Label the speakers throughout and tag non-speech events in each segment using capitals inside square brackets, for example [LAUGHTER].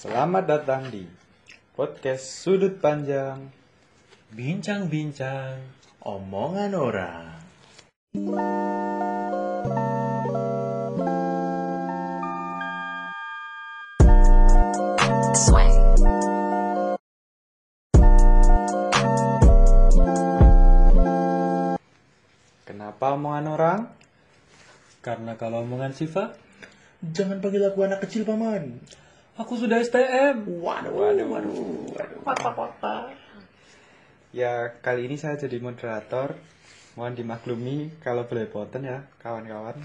Speaker 1: Selamat datang di podcast Sudut Panjang.
Speaker 2: Bincang-bincang omongan orang.
Speaker 1: Kenapa omongan orang?
Speaker 2: Karena kalau omongan Siva,
Speaker 3: Jangan panggil aku anak kecil paman.
Speaker 2: Aku sudah STM.
Speaker 3: Waduh, waduh, waduh, waduh.
Speaker 1: Ya, kali ini saya jadi moderator. Mohon dimaklumi kalau belepotan ya, kawan-kawan.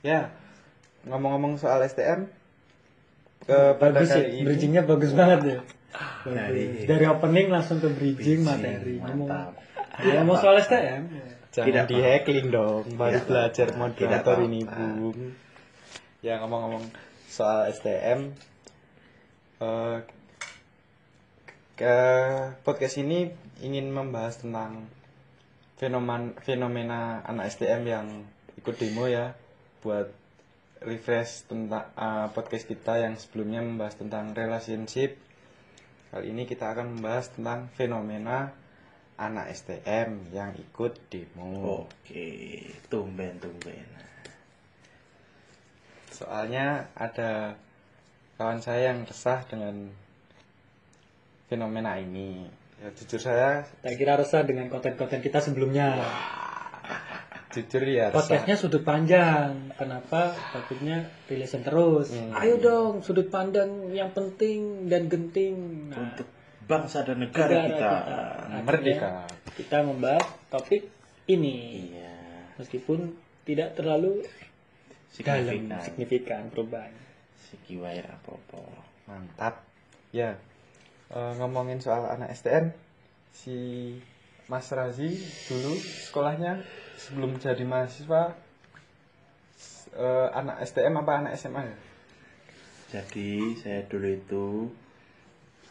Speaker 1: Ya, ngomong-ngomong soal STM, ke pada
Speaker 2: Bagus ya,
Speaker 1: ini
Speaker 2: bridgingnya bagus banget ya.
Speaker 3: Dari-
Speaker 2: Dari opening langsung ke bridging,
Speaker 3: Bridging,
Speaker 2: materi. Ngomong,
Speaker 3: mantap.
Speaker 2: Ya, ngomong soal STM.
Speaker 1: jangan
Speaker 3: Tidak
Speaker 1: di hacking dong, baru
Speaker 3: Tidak
Speaker 1: belajar moderator
Speaker 3: Tidak
Speaker 1: ini. Bung. Ya, ngomong-ngomong soal STM, eh, ke podcast ini ingin membahas tentang fenomen fenomena anak STM yang ikut demo ya buat refresh tentang eh, podcast kita yang sebelumnya membahas tentang relationship kali ini kita akan membahas tentang fenomena anak STM yang ikut demo
Speaker 3: Oke, tumben, tumben.
Speaker 1: Soalnya ada kawan saya yang resah dengan fenomena ini ya jujur saya
Speaker 2: Tak kira resah dengan konten-konten kita sebelumnya. [LAUGHS]
Speaker 1: jujur ya resah.
Speaker 2: Podcastnya sudut panjang. Kenapa? Topiknya relation terus.
Speaker 1: Hmm.
Speaker 2: Ayo dong, sudut pandang yang penting dan genting. Nah,
Speaker 3: Untuk bangsa dan negara,
Speaker 2: negara
Speaker 3: kita.
Speaker 2: Akhirnya
Speaker 1: merdeka
Speaker 2: Kita membahas topik ini.
Speaker 3: Iya.
Speaker 2: Meskipun tidak terlalu dalam
Speaker 3: Signifikan.
Speaker 2: signifikan perubahan.
Speaker 3: Wae apa-apa.
Speaker 1: mantap ya eh, ngomongin soal anak STM si Mas Razi dulu sekolahnya sebelum jadi mahasiswa eh, anak STM apa anak SMA ya
Speaker 3: Jadi saya dulu itu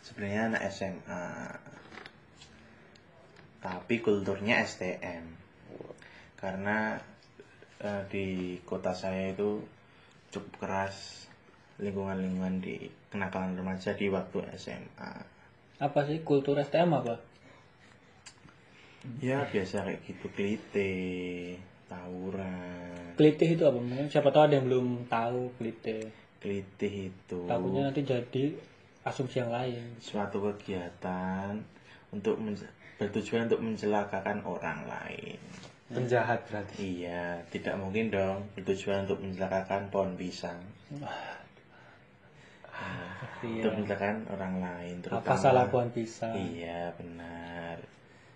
Speaker 3: sebenarnya anak SMA. Tapi kulturnya STM. Karena eh, di kota saya itu cukup keras lingkungan-lingkungan di kenakalan remaja di waktu SMA.
Speaker 2: Apa sih kultur STM apa?
Speaker 3: Ya biasa kayak gitu klite, tawuran.
Speaker 2: Klitih itu apa? Mungkin siapa tahu ada yang belum tahu klitih.
Speaker 3: Klitih itu
Speaker 2: Takutnya nanti jadi asumsi yang lain.
Speaker 3: suatu kegiatan untuk bertujuan untuk mencelakakan orang lain.
Speaker 1: Penjahat berarti
Speaker 3: Iya, tidak mungkin dong bertujuan untuk mencelakakan pohon pisang.
Speaker 2: Iya.
Speaker 3: Untuk mencelakakan orang lain.
Speaker 2: Apa
Speaker 3: terutama-
Speaker 2: salah pohon pisang?
Speaker 3: Iya, benar.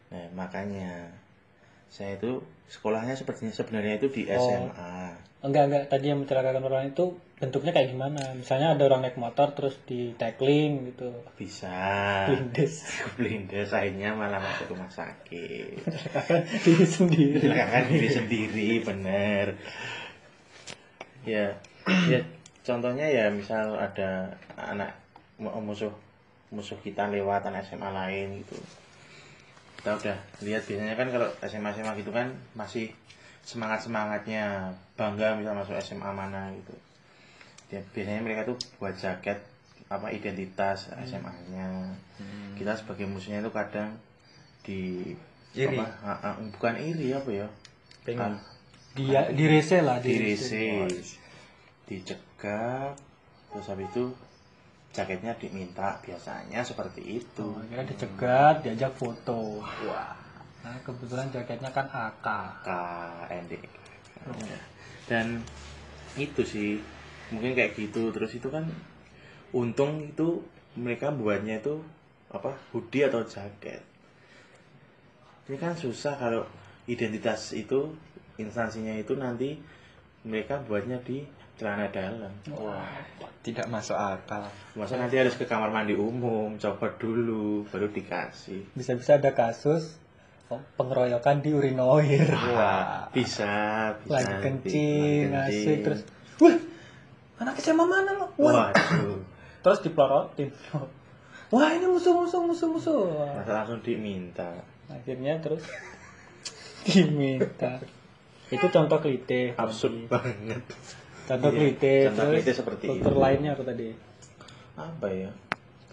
Speaker 3: Nah, makanya saya itu sekolahnya sepertinya sebenarnya itu di
Speaker 2: Oh.
Speaker 3: SMA.
Speaker 2: Enggak, enggak. Tadi yang mencelakakan orang itu bentuknya kayak gimana? Misalnya ada orang naik motor terus di tackling gitu.
Speaker 3: Bisa.
Speaker 2: Blindes. [LAUGHS]
Speaker 3: Blindes akhirnya malah masuk rumah sakit. [LAUGHS]
Speaker 2: Diri sendiri.
Speaker 3: Belakangan diri sendiri, bener. Ya, ya contohnya ya misal ada anak mu- musuh musuh kita lewat anak SMA lain gitu. Kita udah lihat biasanya kan kalau SMA SMA gitu kan masih semangat semangatnya bangga misal masuk SMA mana gitu. Ya, biasanya mereka tuh buat jaket apa identitas SMA-nya. Kita sebagai musuhnya itu kadang di
Speaker 1: Iri.
Speaker 3: apa, ah, ah, bukan iri apa ya?
Speaker 1: pengen
Speaker 2: Dia direse lah,
Speaker 3: direse dicegah terus habis itu jaketnya diminta biasanya seperti itu
Speaker 2: Oh, kira dicegat, diajak foto. Wah. Nah, kebetulan jaketnya kan AK.
Speaker 3: KND dan itu sih mungkin kayak gitu terus itu kan untung itu mereka buatnya itu apa hoodie atau jaket ini kan susah kalau identitas itu instansinya itu nanti mereka buatnya di celana dalam
Speaker 1: wah tidak masuk akal
Speaker 3: masa nanti harus ke kamar mandi umum coba dulu baru dikasih
Speaker 2: Bisa-bisa ada kasus oh, pengeroyokan di urinoir.
Speaker 1: wah
Speaker 3: bisa bisa
Speaker 2: Lagi
Speaker 3: nanti.
Speaker 2: kencing,
Speaker 3: Lagi
Speaker 2: ngasih
Speaker 3: kencing.
Speaker 2: terus. Wah, anak SMA mana lo? Wah,
Speaker 3: waduh
Speaker 2: terus diplorotin. [LAUGHS] Wah, ini musuh musuh musuh musuh.
Speaker 3: Masa langsung diminta
Speaker 2: Akhirnya terus diminta. Itu contoh klite.
Speaker 3: absurd banget
Speaker 2: Contoh
Speaker 3: Iya,
Speaker 2: klite.
Speaker 3: contoh
Speaker 2: terus
Speaker 3: klite seperti itu.
Speaker 2: lainnya apa tadi?
Speaker 3: apa ya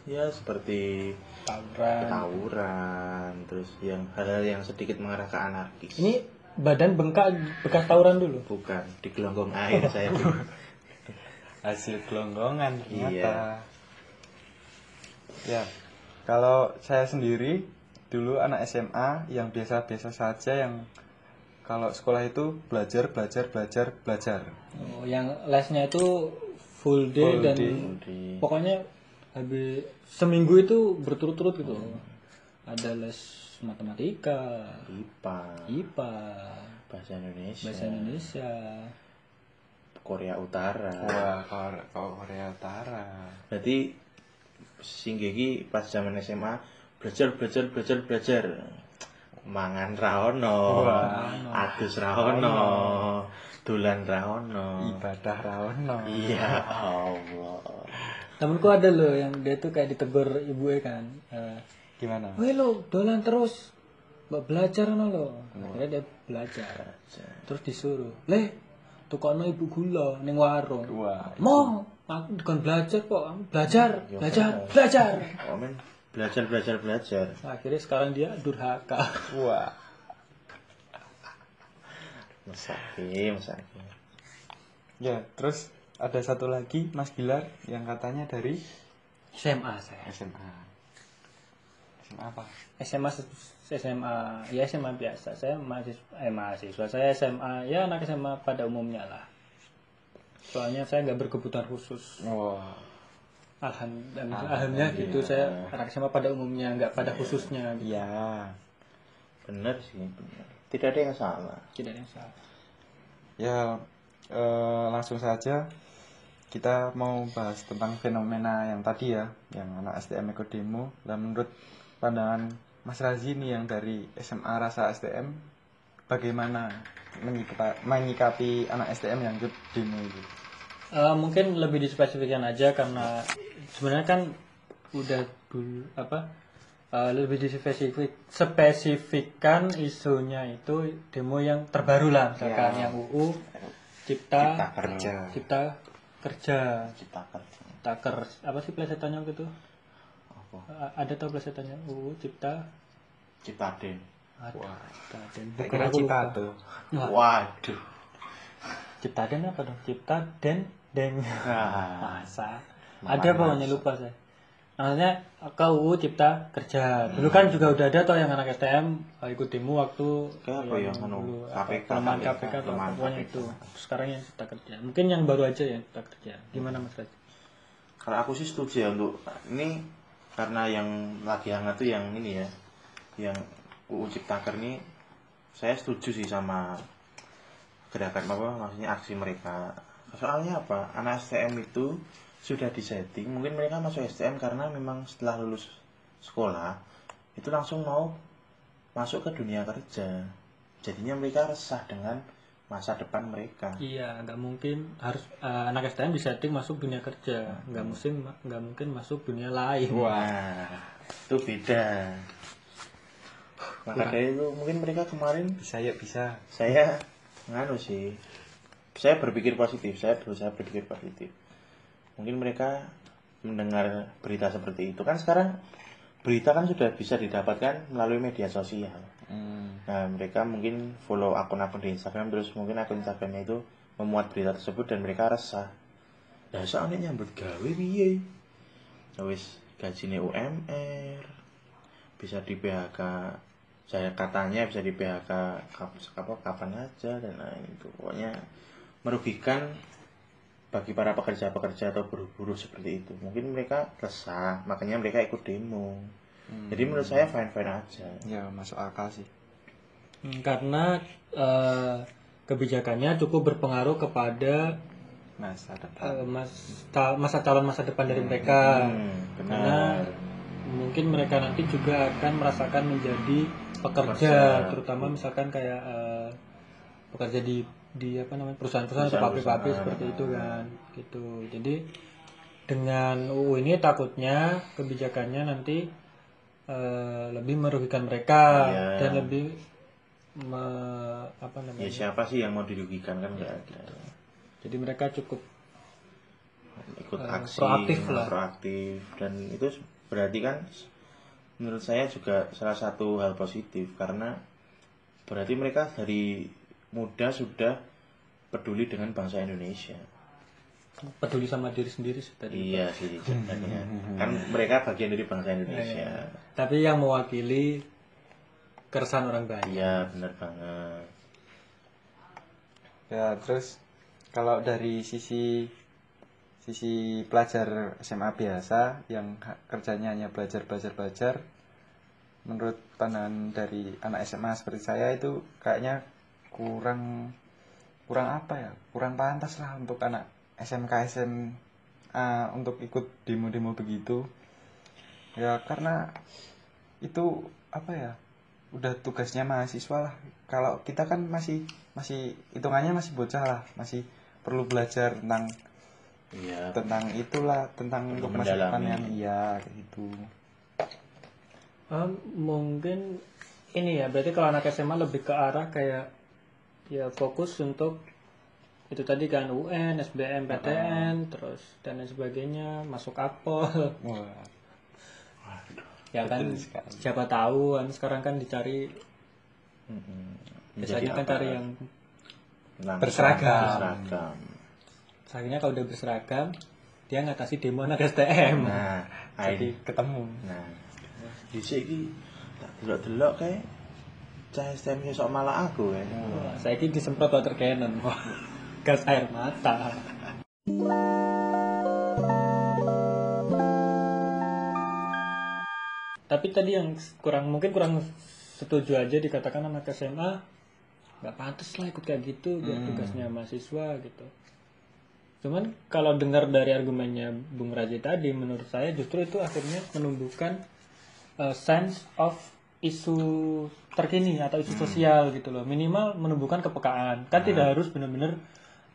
Speaker 3: ya seperti
Speaker 2: tawuran
Speaker 3: tawuran terus yang hal-hal yang sedikit mengarah ke anarkis
Speaker 2: ini badan bengkak bekas tawuran dulu
Speaker 3: bukan di gelonggong air [LAUGHS] saya
Speaker 1: hasil gelonggongan ternyata
Speaker 3: Iya.
Speaker 1: ya kalau saya sendiri dulu anak SMA yang biasa-biasa saja yang kalau sekolah itu belajar belajar belajar belajar.
Speaker 2: Oh, yang lesnya itu full day
Speaker 1: Full
Speaker 2: dan
Speaker 1: day.
Speaker 2: pokoknya habis seminggu itu berturut-turut gitu. Ada les matematika
Speaker 3: IPA
Speaker 2: IPA
Speaker 3: bahasa Indonesia.
Speaker 2: bahasa Indonesia.
Speaker 3: Korea Utara.
Speaker 1: Wah kalau kalau Korea Utara?
Speaker 3: Berarti singgih pas zaman SMA belajar belajar belajar belajar mangan raono adus raono dolan raono
Speaker 1: ibadah rawono
Speaker 3: iya. Allah.
Speaker 2: Temenku ada loh yang dia tuh kayak ditegur ibu kan eh,
Speaker 1: gimana?
Speaker 2: Weh lo dolan terus. Mbak belajar no lo. Akhirnya dia belajar. Terus disuruh leh tukono ibu gula ning warung.
Speaker 1: Wah
Speaker 2: mau aku bukan belajar kok belajar belajar belajar.
Speaker 3: Men. Belajar belajar belajar
Speaker 2: akhirnya sekarang dia durhaka.
Speaker 1: Wah.
Speaker 3: Mesake mesake
Speaker 1: ya terus ada satu lagi Mas Gilar yang katanya dari
Speaker 2: SMA saya.
Speaker 1: SMA SMA apa?
Speaker 2: SMA SMA ya SMA biasa. Saya mahasiswa eh mahasiswa. Saya SMA ya anak SMA pada umumnya lah. Soalnya saya nggak berkebutuhan khusus.
Speaker 1: Wah
Speaker 2: alhamdulillah. alhamdulillah gitu saya anak SMA pada umumnya nggak pada khususnya gitu.
Speaker 1: iya
Speaker 3: bener sih bener tidak ada yang salah.
Speaker 2: Tidak ada yang salah.
Speaker 1: Ya eh, langsung saja kita mau bahas tentang fenomena yang tadi ya yang anak STM ikut demo. Dan menurut pandangan Mas Razi nih yang dari SMA Rasa STM bagaimana menyikapi, anak STM yang ikut demo itu
Speaker 2: Eh, mungkin lebih dispesifikkan aja karena sebenarnya kan udah dulu apa eh, lebih dispesifik spesifikkan isunya itu demo yang terbaru lah misalkan yang UU cipta
Speaker 3: Cipta kerja.
Speaker 2: cipta kerja.
Speaker 3: Kita kerja.
Speaker 2: Taker apa sih plesetannya waktu itu?
Speaker 3: Apa?
Speaker 2: A- ada tau plesetannya? UU cipta? Cipta den aku
Speaker 1: cita
Speaker 2: lupa.
Speaker 1: tuh.
Speaker 2: Wah,
Speaker 3: waduh.
Speaker 2: Cipta den apa dong cipta den deng
Speaker 3: nah,
Speaker 2: masa ada pokoknya lupa saya. Maksudnya ke UU cipta kerja. Dulu kan juga udah ada toh yang anak STM uh, ikut demo waktu
Speaker 3: Kayak apa yang anu,
Speaker 2: apa,
Speaker 3: KPK,
Speaker 2: pelemahan
Speaker 3: KPK,
Speaker 2: pokoknya itu. Sekarang yang cipta kerja. Mungkin yang baru aja yang cipta kerja. Gimana mas Raj?
Speaker 3: kalau aku sih setuju ya untuk ini karena yang lagi hangat tuh yang ini ya yang UU Ciptaker ini saya setuju sih sama gerakan apa maksudnya aksi mereka. Soalnya apa? Anak STM itu sudah disetting mungkin mereka masuk STM karena memang setelah lulus sekolah itu langsung mau masuk ke dunia kerja jadinya mereka resah dengan masa depan mereka
Speaker 2: iya nggak mungkin harus uh, anak STM disetting masuk dunia kerja nggak mungkin nggak mungkin masuk dunia lain
Speaker 3: Wah, itu beda. Maka dari itu mungkin mereka kemarin
Speaker 1: bisa yuk bisa
Speaker 3: saya nganu sih. Saya berpikir positif, saya berusaha berpikir positif. Mungkin mereka mendengar berita seperti itu kan sekarang berita kan sudah bisa didapatkan melalui media sosial.
Speaker 1: Hmm,
Speaker 3: Nah, mereka mungkin follow akun-akun di Instagram terus mungkin akun Instagramnya itu memuat berita tersebut dan mereka resah. Nah, soalnya nyambut gawe piye? Ya Wis gajine UMR bisa di PHK saya katanya bisa di PHK kap- apa kapan aja dan lain itu pokoknya merugikan bagi para pekerja-pekerja atau buruh-buruh seperti itu. Mungkin mereka resah makanya mereka ikut demo. Jadi menurut saya fine fine aja.
Speaker 1: Ya masuk akal sih.
Speaker 2: Hmm, karena eh, kebijakannya cukup berpengaruh kepada
Speaker 1: masa depan.
Speaker 2: eh, mas, ta- masa calon masa depan dari mereka.
Speaker 3: Hmm,
Speaker 2: karena
Speaker 3: benar.
Speaker 2: mungkin mereka nanti juga akan merasakan menjadi pekerja
Speaker 3: Pekerja.
Speaker 2: terutama misalkan kayak eh, pekerja di di apa namanya perusahaan-perusahaan atau pabrik-pabrik seperti itu kan gitu. Jadi dengan UU ini takutnya kebijakannya nanti eh, lebih merugikan mereka
Speaker 3: Iya.
Speaker 2: dan lebih me- apa
Speaker 3: ya
Speaker 2: namanya
Speaker 3: siapa sih yang mau dirugikan kan nggak ada.
Speaker 2: Jadi mereka cukup
Speaker 3: ikut
Speaker 2: Eh,
Speaker 3: aksi
Speaker 2: proaktif
Speaker 3: nah,
Speaker 2: lah.
Speaker 3: proaktif. Dan itu berarti kan menurut saya juga salah satu hal positif karena berarti mereka dari muda sudah peduli dengan bangsa Indonesia.
Speaker 2: Peduli sama diri sendiri sih tadi.
Speaker 3: Iya sih sebenarnya kan mereka bagian dari bangsa Indonesia.
Speaker 2: Tapi yang mewakili keresahan orang banyak.
Speaker 3: Iya benar banget.
Speaker 1: Ya, terus kalau dari sisi sisi pelajar SMA biasa yang kerjanya hanya belajar belajar belajar menurut pandangan dari anak SMA seperti saya itu kayaknya kurang kurang apa ya? Kurang pantas lah untuk anak SMK SMA untuk ikut demo-demo begitu. Ya karena itu apa ya? Udah tugasnya mahasiswa lah. Kalau kita kan masih masih hitungannya masih bocah lah. Masih perlu belajar tentang
Speaker 3: iya.
Speaker 1: tentang itulah tentang untuk masa depan yang iya kayak gitu.
Speaker 2: Eh, mungkin ini ya berarti kalau anak SMA lebih ke arah kayak ya fokus untuk itu tadi kan UN, SBM, PTN, terus dan lain sebagainya, masuk
Speaker 1: wah
Speaker 2: ya kan
Speaker 1: sekali.
Speaker 2: siapa tahu kan sekarang kan dicari
Speaker 3: Mm-mm.
Speaker 2: biasanya kan cari yang
Speaker 3: Langsung
Speaker 2: berseragam.
Speaker 3: berseragam.
Speaker 2: akhirnya kalau udah berseragam dia ngatasi demo anak STM.
Speaker 3: nah
Speaker 1: jadi ketemu
Speaker 3: Nah, di sini tak delok-delok kayak cah STM sok malah aku ya.
Speaker 2: Wah, saya ini disemprot water cannon. Gas air mata. Tapi tadi yang kurang mungkin kurang setuju aja dikatakan anak SMA nggak pantas lah ikut kayak gitu biar tugasnya mahasiswa gitu. Cuman kalau dengar dari argumennya Bung Raji tadi, menurut saya justru itu akhirnya menumbuhkan uh, sense of isu terkini atau isu sosial gitu loh. Minimal menumbuhkan kepekaan. Kan tidak harus benar-benar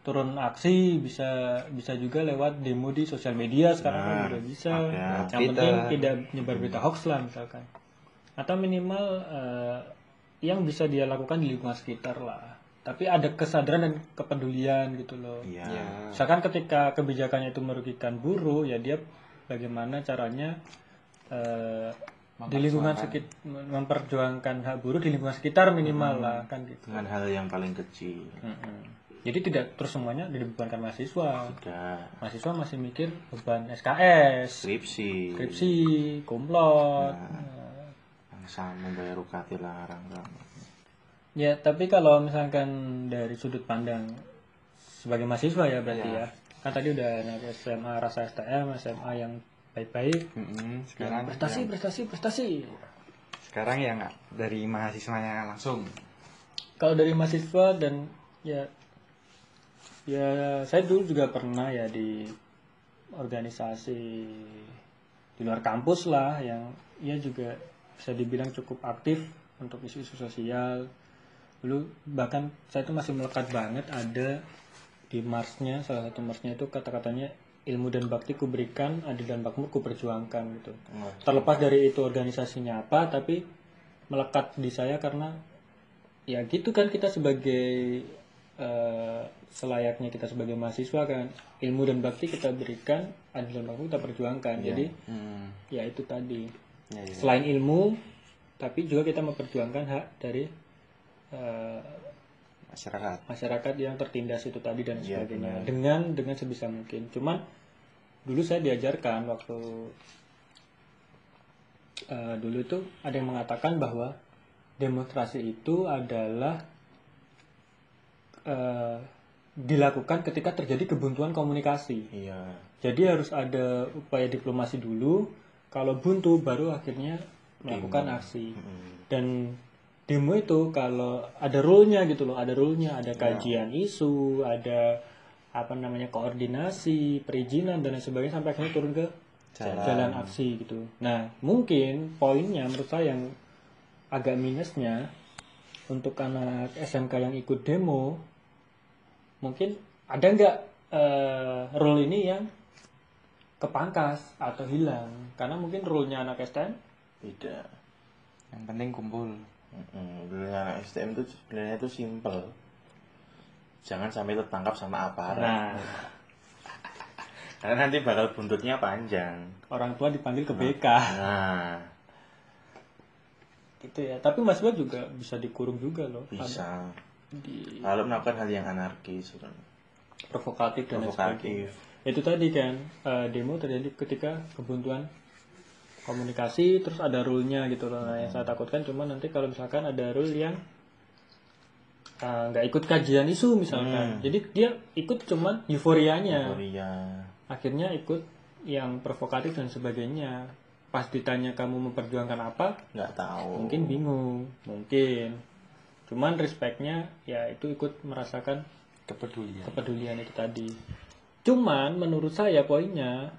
Speaker 2: turun aksi, bisa bisa juga lewat demo di sosial media sekarang kan
Speaker 3: Nah,
Speaker 2: udah bisa.
Speaker 3: ada.
Speaker 2: Yang penting tidak nyebar berita hoax lah misalkan. Atau minimal uh, yang bisa dia lakukan di lingkungan sekitar lah. Tapi ada kesadaran dan kepedulian gitu loh.
Speaker 1: Ya
Speaker 2: Misalkan ketika kebijakannya itu merugikan buruh, ya dia bagaimana caranya eh, di lingkungan sekitar memperjuangkan hak buruh di lingkungan sekitar minimal lah kan gitu.
Speaker 3: Dengan hal yang paling kecil.
Speaker 2: Mm-mm. Jadi tidak terus semuanya dibebankan mahasiswa.
Speaker 3: Udah
Speaker 2: Mahasiswa masih mikir beban SKS,
Speaker 3: skripsi.
Speaker 2: skripsi, komplot.
Speaker 3: Yang sama membayar UKT larang kan.
Speaker 2: Ya, tapi kalau misalkan dari sudut pandang sebagai mahasiswa ya berarti ya. Kan tadi udah anak SMA rasa STM, SMA yang baik-baik,
Speaker 1: Mm-mm. sekarang
Speaker 2: prestasi prestasi prestasi.
Speaker 1: Sekarang yang dari mahasiswanya langsung.
Speaker 2: Kalau dari mahasiswa dan ya ya saya dulu juga pernah ya di organisasi di luar kampus lah yang ya juga bisa dibilang cukup aktif untuk isu-isu sosial. Dulu bahkan saya itu masih melekat banget ada di marsnya salah satu marsnya itu kata-katanya ilmu dan bakti ku berikan adil dan makmur ku perjuangkan gitu terlepas dari itu organisasinya apa tapi melekat di saya karena ya gitu kan kita sebagai eh, selayaknya kita sebagai mahasiswa kan ilmu dan bakti kita berikan adil dan makmur kita perjuangkan. Jadi
Speaker 1: hmm.
Speaker 2: ya itu tadi.
Speaker 1: Ya, ya.
Speaker 2: selain ilmu tapi juga kita memperjuangkan hak dari eh,
Speaker 1: masyarakat.
Speaker 2: Masyarakat yang tertindas itu tadi dan
Speaker 3: Iya,
Speaker 2: sebagainya.
Speaker 3: benar.
Speaker 2: dengan dengan sebisa mungkin. Cuman dulu saya diajarkan waktu eh, dulu itu ada yang mengatakan bahwa demonstrasi itu adalah eh, dilakukan ketika terjadi kebuntuan komunikasi.
Speaker 3: Iya.
Speaker 2: jadi harus ada upaya diplomasi dulu. Kalau buntu baru akhirnya melakukan aksi.
Speaker 3: Mm.
Speaker 2: dan demo itu kalau ada rule-nya gitu loh, ada rule-nya, ada kajian isu, ada apa namanya koordinasi, perizinan dan lain sebagainya sampai akhirnya turun ke jalan, aksi gitu. Nah, mungkin poinnya menurut saya yang agak minusnya untuk anak SMK yang ikut demo mungkin ada nggak eh, rule ini yang kepangkas atau hilang karena mungkin rule-nya anak STM
Speaker 3: Tidak.
Speaker 1: yang penting kumpul
Speaker 3: Mm-mm. Dulu anak STM itu sebenarnya itu simple. Jangan sampai tertangkap sama aparat.
Speaker 2: Nah, [LAUGHS]
Speaker 3: Karena nanti bakal buntutnya panjang.
Speaker 2: orang tua dipanggil ke BK
Speaker 3: Nah,
Speaker 2: gitu ya tapi mahasiswa juga bisa dikurung juga loh
Speaker 3: bisa.
Speaker 2: di
Speaker 3: Kalau melakukan hal yang anarkis, kan.
Speaker 2: provokatif dan
Speaker 3: provokatif.
Speaker 2: itu tadi kan eh, demo terjadi ketika kebuntuan komunikasi terus ada rule-nya gitu loh. Nah yang saya takutkan cuma nanti kalau misalkan ada rule yang eh, nggak ikut kajian isu misalkan. Jadi dia ikut cuman euforianya.
Speaker 3: Korea.
Speaker 2: akhirnya ikut yang provokatif dan sebagainya. Pas ditanya kamu memperjuangkan apa
Speaker 3: Nggak tahu.
Speaker 2: mungkin bingung. Mungkin. Cuman respectnya ya itu ikut merasakan
Speaker 1: kepedulian.
Speaker 2: kepedulian itu tadi. Cuman menurut saya poinnya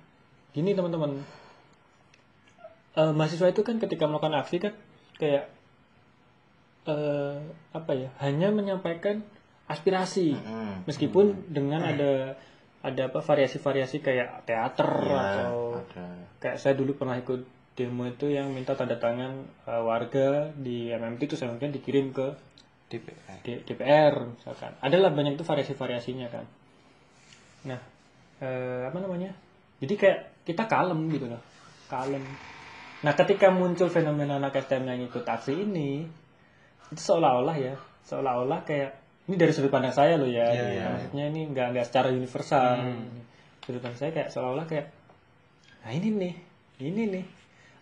Speaker 2: gini teman-teman Eh, mahasiswa itu kan ketika melakukan aksi kan kayak eh apa ya hanya menyampaikan aspirasi.
Speaker 3: Hmm.
Speaker 2: meskipun dengan ada ada apa variasi-variasi kayak teater
Speaker 3: Iya,
Speaker 2: atau
Speaker 3: ada.
Speaker 2: kayak saya dulu pernah ikut demo itu yang minta tanda tangan eh, warga di MMT itu saya mungkin dikirim ke
Speaker 1: DPR
Speaker 2: D- DPR misalkan. Adalah banyak itu variasi-variasinya kan. Nah eh, apa namanya? Jadi kayak kita kalem gitu loh. Kalem nah ketika muncul fenomena anak STM yang ikut aksi ini itu seolah-olah ya seolah-olah kayak ini dari sudut pandang saya loh ya gitu.
Speaker 1: iya.
Speaker 2: maksudnya ini nggak nggak secara universal sudut pandang saya kayak seolah-olah kayak nah ini nih ini nih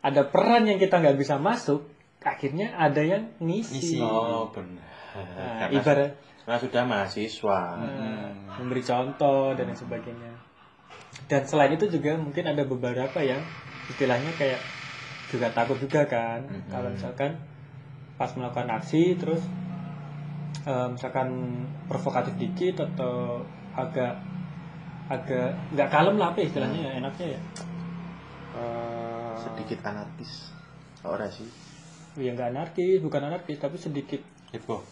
Speaker 2: ada peran yang kita nggak bisa masuk akhirnya ada yang ngisi,
Speaker 1: Ngisi.
Speaker 3: Oh, benar.
Speaker 2: Nah,
Speaker 3: Karena,
Speaker 2: ibarat
Speaker 3: karena sudah mahasiswa.
Speaker 2: Nah, memberi contoh dan lain sebagainya. Dan selain itu juga mungkin ada beberapa yang istilahnya kayak juga takut juga kan. Kalau misalkan pas melakukan aksi terus eh, misalkan provokatif dikit atau agak agak nggak kalem lah apa ya istilahnya ya enaknya ya.
Speaker 1: Eh,
Speaker 3: Sedikit anarkis. Ora sih.
Speaker 2: ya nggak anarkis bukan anarkis tapi sedikit.
Speaker 1: Heboh.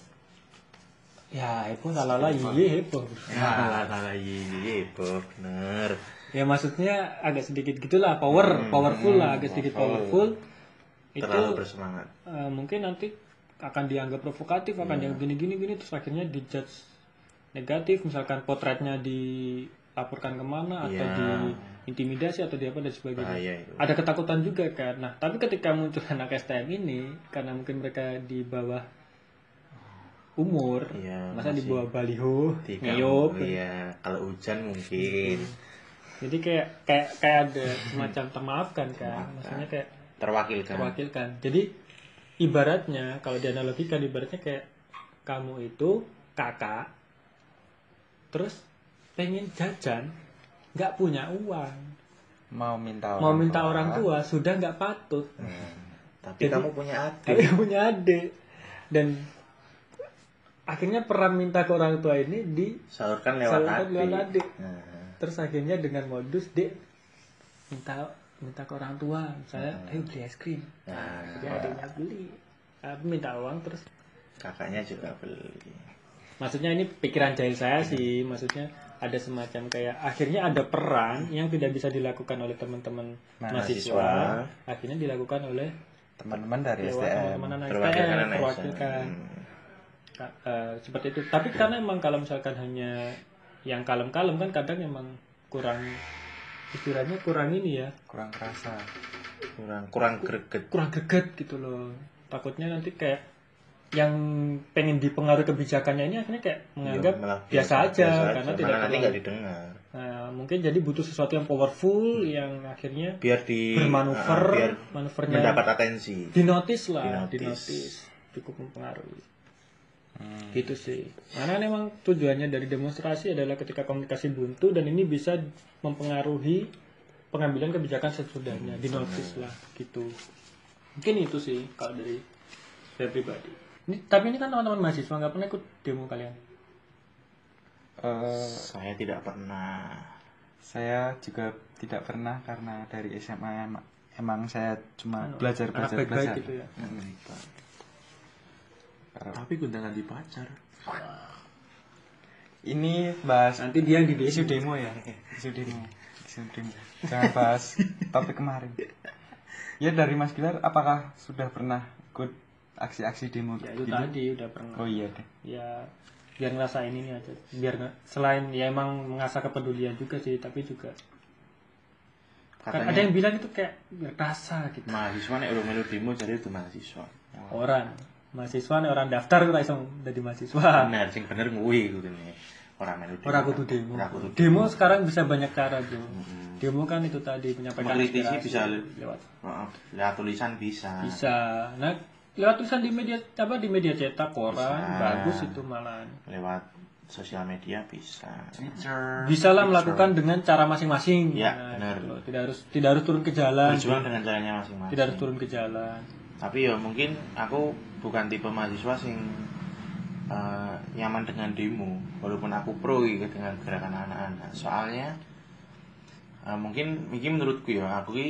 Speaker 2: Ya heboh lalala iya heboh.
Speaker 3: Ya, salah iya, bener.
Speaker 2: Ya maksudnya agak sedikit gitulah power powerful lah agak sedikit powerful. itu
Speaker 3: Terlalu bersemangat.
Speaker 2: eh, mungkin nanti akan dianggap provokatif akan dianggap gini gini gini terus akhirnya dijudge negatif. Misalkan potretnya dilaporkan ke mana atau
Speaker 3: Iya.
Speaker 2: diintimidasi atau di apa dan sebagainya.
Speaker 3: Bahaya itu.
Speaker 2: ada ketakutan juga kan. Nah tapi ketika muncul [LAUGHS] anak STM ini karena mungkin mereka di bawah umur
Speaker 3: Iya,
Speaker 2: masa di bawah baliho ngeyop
Speaker 3: Iya, kalau hujan mungkin
Speaker 2: jadi kayak kayak kayak ada semacam termaafkan kan maksudnya kayak
Speaker 3: terwakilkan.
Speaker 2: terwakilkan jadi ibaratnya kalau dianalogikan ibaratnya kayak kamu itu kakak terus pengen jajan nggak punya uang
Speaker 1: mau minta orang
Speaker 2: mau minta
Speaker 1: tua.
Speaker 2: orang tua sudah nggak patut
Speaker 3: Hmm. Tapi
Speaker 2: Jadi-
Speaker 3: kamu punya adik.
Speaker 2: punya adik dan akhirnya peran minta ke orang tua ini di
Speaker 3: Salurkan lewat
Speaker 2: Salurkan
Speaker 3: adik.
Speaker 2: lewat adik.
Speaker 3: Nah,
Speaker 2: terus akhirnya dengan modus dek minta minta ke orang tua saya ayo beli es krim.
Speaker 3: Nah,
Speaker 2: jadi adiknya beli. Aku minta uang terus
Speaker 3: kakaknya juga beli.
Speaker 2: maksudnya ini pikiran jahil saya sih. Maksudnya ada semacam kayak akhirnya ada peran yang tidak bisa dilakukan oleh teman-teman mahasiswa,
Speaker 3: Mahasiswa.
Speaker 2: akhirnya dilakukan oleh
Speaker 1: teman-teman dari STM
Speaker 2: teman-teman
Speaker 3: Perwakilan
Speaker 2: perwakilan. Ka- eh, seperti itu. Tapi karena emang kalau misalkan hanya yang kalem-kalem kan kadang emang kurang istilahnya kurang ini ya
Speaker 1: kurang kerasa
Speaker 3: Kurang kurang greget.
Speaker 2: kurang greget gitu loh takutnya nanti kayak yang pengen dipengaruhi kebijakannya ini akhirnya kayak menganggap
Speaker 3: Ya, malah
Speaker 2: biasa, aja karena tidak
Speaker 3: nanti nggak didengar.
Speaker 2: Nah, mungkin jadi butuh sesuatu yang powerful yang akhirnya
Speaker 3: Biar di
Speaker 2: bermanuver,
Speaker 3: ah, biar
Speaker 2: manuvernya
Speaker 3: mendapat atensi.
Speaker 2: dinotis lah,
Speaker 3: Dinotis.
Speaker 2: dinotis, cukup mempengaruhi.
Speaker 1: Hmm.
Speaker 2: Gitu sih. Karena kan emang tujuannya dari demonstrasi adalah ketika komunikasi buntu dan ini bisa mempengaruhi pengambilan kebijakan sesudahnya, dinotis lah gitu. Mungkin itu sih kalau dari saya pribadi. Ini, tapi ini kan teman-teman mahasiswa nggak pernah ikut demo kalian.
Speaker 1: Eh,
Speaker 3: Saya tidak pernah.
Speaker 1: saya juga tidak pernah karena dari SMA emang, saya cuma belajar belajar belajar
Speaker 2: gitu ya.
Speaker 1: Hmm.
Speaker 3: Tapi gundah ganti pacar.
Speaker 1: ini bahas
Speaker 2: Nanti dia yang di
Speaker 1: isu demo ya? Isu demo. Isu demo. Jangan bahas topik kemarin. Ya dari Mas Gilar apakah sudah pernah ikut aksi-aksi demo
Speaker 2: Ya itu
Speaker 1: gitu?
Speaker 2: tadi udah pernah.
Speaker 1: oh iya deh.
Speaker 2: Ya biar ngerasain ini aja. Biar nggak- selain ya emang mengasah kepedulian juga sih tapi juga
Speaker 3: katanya
Speaker 2: ada yang bilang itu kayak rasa gitu.
Speaker 3: Mahasiswa nek urung melu demo jadi itu mahasiswa.
Speaker 2: Orang mahasiswa nih orang daftar ora iso jadi mahasiswa.
Speaker 3: Benar sing bener nguwi kudu nih. Orang melu demo.
Speaker 2: Ora kudu demo.
Speaker 3: Kudu
Speaker 2: demo sekarang bisa banyak cara bro. Demo kan itu tadi menyampaikan
Speaker 3: Mengkritisi
Speaker 2: aspirasi.
Speaker 3: bisa
Speaker 2: lewat.
Speaker 3: Heeh, lewat tulisan bisa.
Speaker 2: Bisa. Nah lewat tulisan di media apa di media cetak koran
Speaker 3: Bisa.
Speaker 2: bagus itu malah
Speaker 3: lewat sosial media bisa.
Speaker 1: Twitter.
Speaker 2: bisa lah melakukan dengan cara masing-masing.
Speaker 3: Ya,
Speaker 2: Nah,
Speaker 3: benar.
Speaker 2: gitu tidak harus tidak harus turun ke jalan.
Speaker 3: Berjuang dengan caranya masing-masing.
Speaker 2: Tidak harus turun ke jalan
Speaker 3: tapi ya mungkin aku bukan tipe mahasiswa sing eh, nyaman dengan demo walaupun aku pro gitu dengan gerakan anak-anak. Soalnya eh, mungkin mungkin menurutku ya aku ki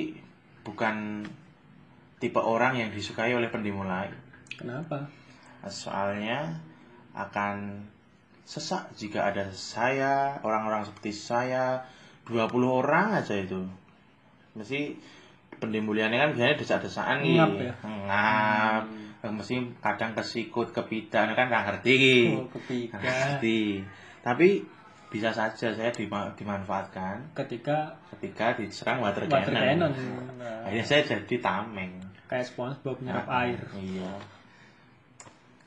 Speaker 3: bukan tipe orang yang disukai oleh pendemo lain.
Speaker 2: Kenapa?
Speaker 3: Soalnya akan sesak jika ada saya orang-orang seperti saya 20 orang aja itu. Mesti pendemuliannya kan biasanya desak-desakan nih
Speaker 2: Ngap ya?
Speaker 3: ngap. Eh, mesti kadang kesikut kepidan kan nggak ngerti.
Speaker 2: Oh ketika
Speaker 3: ngerti. Tapi bisa saja saya dima- dimanfaatkan.
Speaker 2: Ketika
Speaker 3: ketika diserang water
Speaker 2: water cannon
Speaker 3: cannon.
Speaker 2: Nah,
Speaker 3: akhirnya saya jadi tameng.
Speaker 2: Kayak SpongeBob nyerap
Speaker 3: Nah,
Speaker 2: air.
Speaker 3: Iya.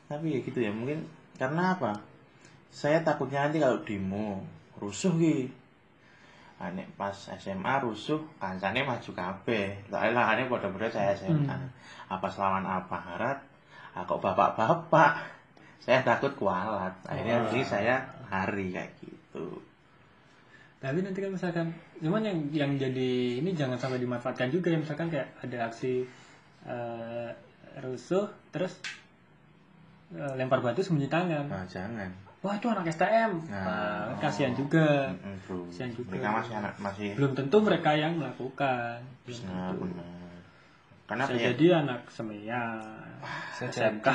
Speaker 3: Tapi ya gitu ya, mungkin karena apa? Saya takutnya nanti kalau demo rusuh ki. Ah, nek pas SMA rusuh, kancane maju kabeh. Soalnya lahannya pada-pada saya SMA.
Speaker 2: Hmm.
Speaker 3: Apa selawan aparat? Ah, kok bapak-bapak? Saya takut kualat. Akhirnya mesti saya lari kayak gitu.
Speaker 2: tapi nanti kan misalkan cuman yang yang jadi ini jangan sampai dimanfaatkan juga ya misalkan kayak ada aksi eh, rusuh terus eh, lempar batu sembunyi tangan
Speaker 3: Nah, jangan.
Speaker 2: Wah itu anak STM
Speaker 3: Nah,
Speaker 2: Nah,
Speaker 3: oh.
Speaker 2: kasihan juga
Speaker 3: bro.
Speaker 2: Kasihan juga.
Speaker 3: Mereka masih anak masih
Speaker 2: belum tentu mereka yang melakukan belum
Speaker 3: benar
Speaker 2: tentu.
Speaker 3: benar. Karena
Speaker 2: bisa
Speaker 3: ya?
Speaker 2: jadi anak semia SMK.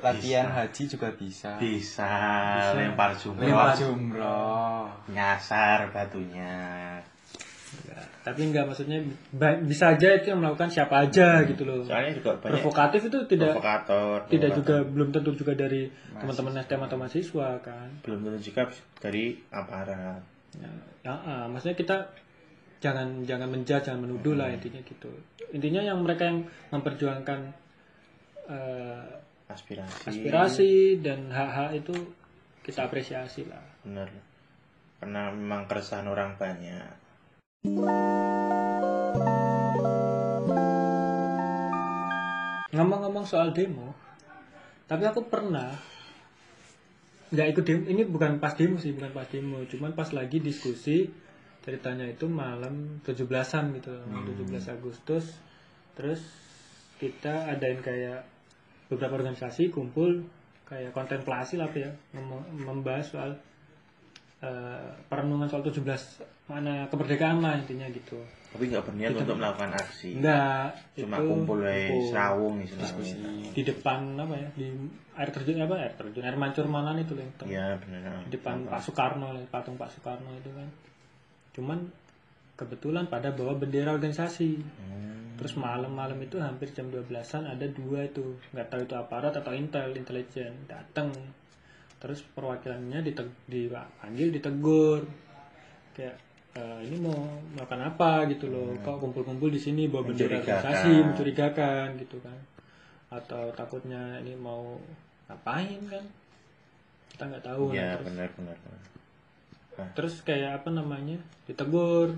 Speaker 1: latihan
Speaker 3: Bisa.
Speaker 1: haji juga bisa.
Speaker 3: bisa,
Speaker 2: Bisa.
Speaker 3: lempar jumroh
Speaker 1: Lempar jumroh.
Speaker 3: nyasar batunya
Speaker 2: Enggak. tapi enggak maksudnya bisa aja itu yang melakukan siapa aja gitu loh.
Speaker 3: Soalnya juga banyak
Speaker 2: provokatif itu tidak
Speaker 3: provokator
Speaker 2: tidak
Speaker 3: provokator.
Speaker 2: juga belum tentu juga dari teman-teman STM atau mahasiswa kan?
Speaker 3: Belum tentu juga dari aparat.
Speaker 2: Ya, ya, ah, maksudnya kita jangan jangan menjudge jangan menuduh lah intinya gitu. Intinya yang mereka yang memperjuangkan eh,
Speaker 3: aspirasi.
Speaker 2: aspirasi dan hak-hak itu kita apresiasi lah.
Speaker 3: Benar. Karena memang keresahan orang banyak
Speaker 2: ngomong-ngomong soal demo tapi aku pernah nggak ikut demo. Ini bukan pas demo sih bukan pas demo. Cuman pas lagi diskusi ceritanya itu malam 17-an gitu 17 Agustus. Terus kita adain kayak beberapa organisasi kumpul kayak kontemplasi lah ya mem- membahas soal eh, perenungan soal 17 mana kemerdekaan lah intinya gitu.
Speaker 3: Tapi nggak berniat untuk melakukan aksi.
Speaker 2: Enggak
Speaker 3: cuma
Speaker 2: itu
Speaker 3: kumpul
Speaker 2: kumpul.
Speaker 3: serawung
Speaker 2: di depan apa ya? Di air terjun apa? Air terjun air mancur mana itu loh
Speaker 3: iya benar.
Speaker 2: di depan Pak Soekarno patung Pak Soekarno itu kan. Cuman kebetulan pada bawa bendera organisasi.
Speaker 3: Hmm.
Speaker 2: terus malam-malam itu hampir jam 12-an ada dua itu. Nggak tahu itu aparat atau intel intelijen. Datang terus perwakilannya diteg- dipanggil ditegur. Kayak "Eh, ini mau melakukan apa? Gitu loh. Kok kumpul-kumpul di sini bawa bendera
Speaker 3: Hmm. Mencurigakan.
Speaker 2: organisasi mencurigakan gitu kan. Atau takutnya ini mau ngapain kan? Kita nggak tahu
Speaker 3: iya
Speaker 2: Nah, terus.
Speaker 3: benar benar benar.
Speaker 2: terus kayak apa namanya? Ditegur.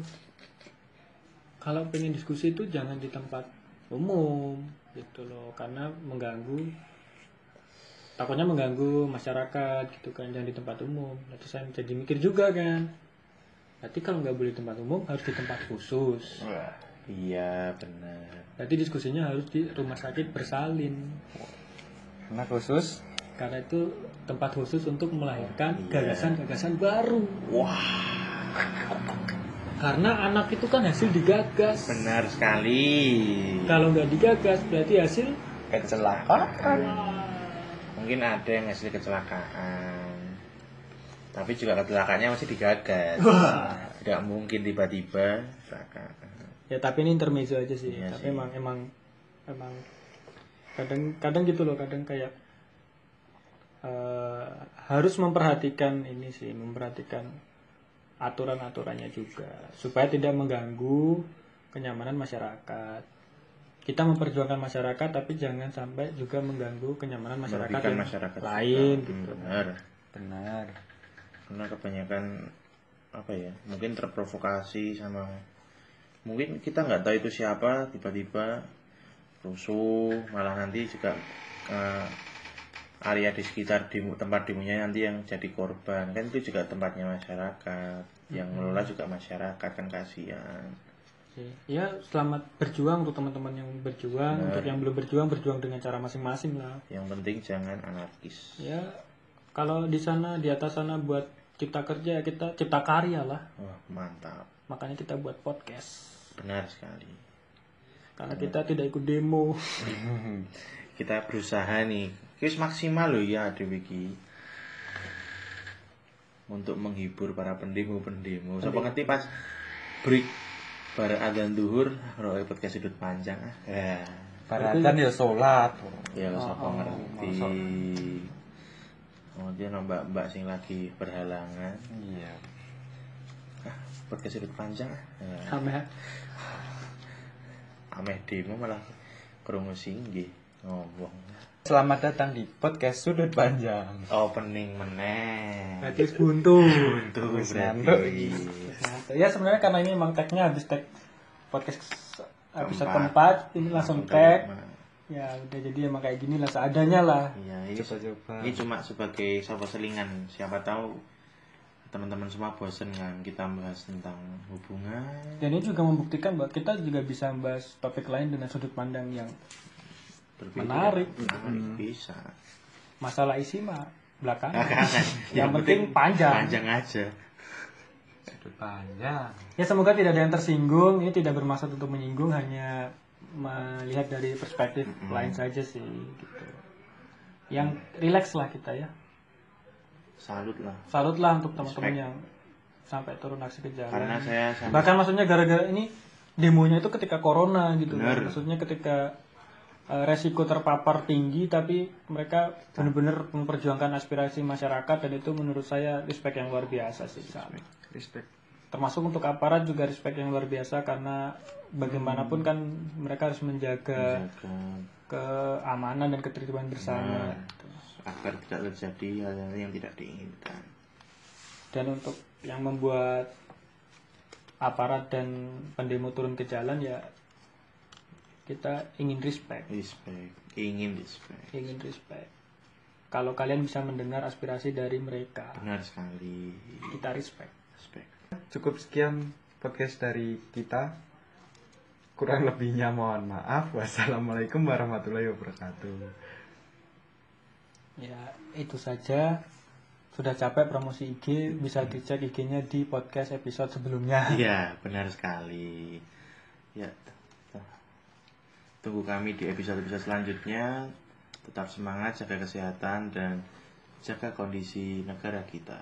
Speaker 2: Kalau pengen diskusi itu jangan di tempat umum gitu loh. Karena mengganggu takutnya mengganggu masyarakat gitu kan jangan di tempat umum. Terus saya jadi mikir juga kan. Berarti kalau nggak boleh di tempat umum harus di tempat khusus.
Speaker 3: Wah, iya benar.
Speaker 2: Berarti diskusinya harus di rumah sakit bersalin.
Speaker 1: Karena khusus?
Speaker 2: Karena itu tempat khusus untuk melahirkan
Speaker 3: Iya.
Speaker 2: gagasan-gagasan baru.
Speaker 3: Wah.
Speaker 2: Karena anak itu kan hasil digagas.
Speaker 3: Benar sekali.
Speaker 2: Kalau nggak digagas berarti hasil
Speaker 1: kecelakaan.
Speaker 3: Mungkin ada yang hasil kecelakaan. Tapi juga kecelakaannya masih digagas. Tidak mungkin tiba-tiba kecelakaan.
Speaker 2: Ya tapi ini intermezzo aja sih.
Speaker 3: Iya
Speaker 2: tapi
Speaker 3: sih.
Speaker 2: emang emang emang kadang kadang gitu loh kadang kayak eh, harus memperhatikan ini sih memperhatikan aturan-aturannya juga. Supaya tidak mengganggu kenyamanan masyarakat kita memperjuangkan masyarakat tapi jangan sampai juga mengganggu kenyamanan masyarakat
Speaker 3: Merugikan
Speaker 2: yang
Speaker 3: masyarakat.
Speaker 2: Lain
Speaker 3: Hmm,
Speaker 2: gitu.
Speaker 3: benar.
Speaker 1: Benar.
Speaker 3: Karena kebanyakan apa ya mungkin terprovokasi sama mungkin kita nggak tahu itu siapa tiba-tiba rusuh malah nanti juga eh, area di sekitar demo, tempat demonya nanti yang jadi korban. Kan itu juga tempatnya masyarakat yang mengelola juga masyarakat kan kasihan
Speaker 2: Oke. ya selamat berjuang untuk teman-teman yang berjuang
Speaker 3: Benar.
Speaker 2: untuk yang belum berjuang berjuang dengan cara masing-masing lah.
Speaker 3: Yang penting jangan anarkis.
Speaker 2: Ya kalau di sana di atas sana buat cipta kerja kita cipta karya lah.
Speaker 3: Wah mantap.
Speaker 2: Makanya kita buat podcast.
Speaker 3: Benar sekali.
Speaker 2: Karena kita tidak ikut demo. [LAUGHS]
Speaker 3: Kita berusaha nih. Wis maksimal loh ya Dewi Ki untuk menghibur para pendemo-pendemo. Siapa ngerti pas break bar adzan duhur roe podcast sudut panjang ah. Ya,
Speaker 1: Baratan ya sholat
Speaker 3: ya siapa ngerti. Oh, dia nambah mbak sing lagi berhalangan.
Speaker 1: iya
Speaker 3: Ah, podcast sudut panjang ah. Ya,
Speaker 2: Ame-
Speaker 3: ameh demo malah krungu singgih ngomong.
Speaker 1: Selamat datang di podcast sudut panjang
Speaker 3: Opening meneh.
Speaker 2: Berarti buntu.
Speaker 1: Wis
Speaker 3: berarti.
Speaker 2: ya sebenarnya karena ini emang tagnya habis tag podcast episode
Speaker 3: Keempat.
Speaker 2: ini langsung tag ya udah jadi emang kayak gini lah seadanya lah
Speaker 3: Iya, ini
Speaker 1: coba-coba
Speaker 3: Ini cuma sebagai sahabat selingan. Siapa tahu teman-teman semua bosen kan kita bahas tentang hubungan.
Speaker 2: dan ini juga membuktikan bahwa kita juga bisa membahas topik lain dengan sudut pandang yang
Speaker 3: Berbeda.
Speaker 2: Menarik.
Speaker 3: Menarik bisa.
Speaker 2: masalah isi mah belakangan
Speaker 3: Belakangan.
Speaker 2: yang penting panjang
Speaker 3: Panjang aja.
Speaker 1: sudut panjang
Speaker 2: ya semoga tidak ada yang tersinggung ini tidak bermaksud untuk menyinggung hanya melihat dari perspektif lain saja sih gitu yang rileks lah kita ya
Speaker 3: Salut lah.
Speaker 2: salut lah untuk teman-teman yang sampai turun aksi ke jalan
Speaker 3: Karena saya sama
Speaker 2: bahkan maksudnya gara-gara ini demonya itu ketika corona gitu
Speaker 3: Benar.
Speaker 2: maksudnya ketika resiko terpapar tinggi tapi mereka benar-benar memperjuangkan aspirasi masyarakat dan itu menurut saya respect yang luar biasa sih.
Speaker 1: Respect
Speaker 2: termasuk untuk aparat juga respect yang luar biasa karena bagaimanapun kan mereka harus menjaga
Speaker 3: menjaga.
Speaker 2: keamanan dan ketertiban bersama.
Speaker 3: Agar tidak terjadi hal-hal yang tidak diinginkan.
Speaker 2: dan untuk yang membuat aparat dan pendemo turun ke jalan ya kita ingin respect.
Speaker 3: Respect, ingin respect.
Speaker 2: ingin respect. Kalau kalian bisa mendengar aspirasi dari mereka
Speaker 3: Benar sekali.
Speaker 2: kita respect.
Speaker 3: Respect.
Speaker 1: cukup sekian podcast dari kita. Kurang lebihnya mohon maaf. Wassalamualaikum warahmatullahi wabarakatuh.
Speaker 2: Ya itu saja. Sudah capek promosi IG bisa dicek IG-nya di podcast episode sebelumnya.
Speaker 3: Iya, benar sekali. Ya, tunggu kami di episode-episode selanjutnya. Tetap semangat, jaga kesehatan, dan jaga kondisi negara kita.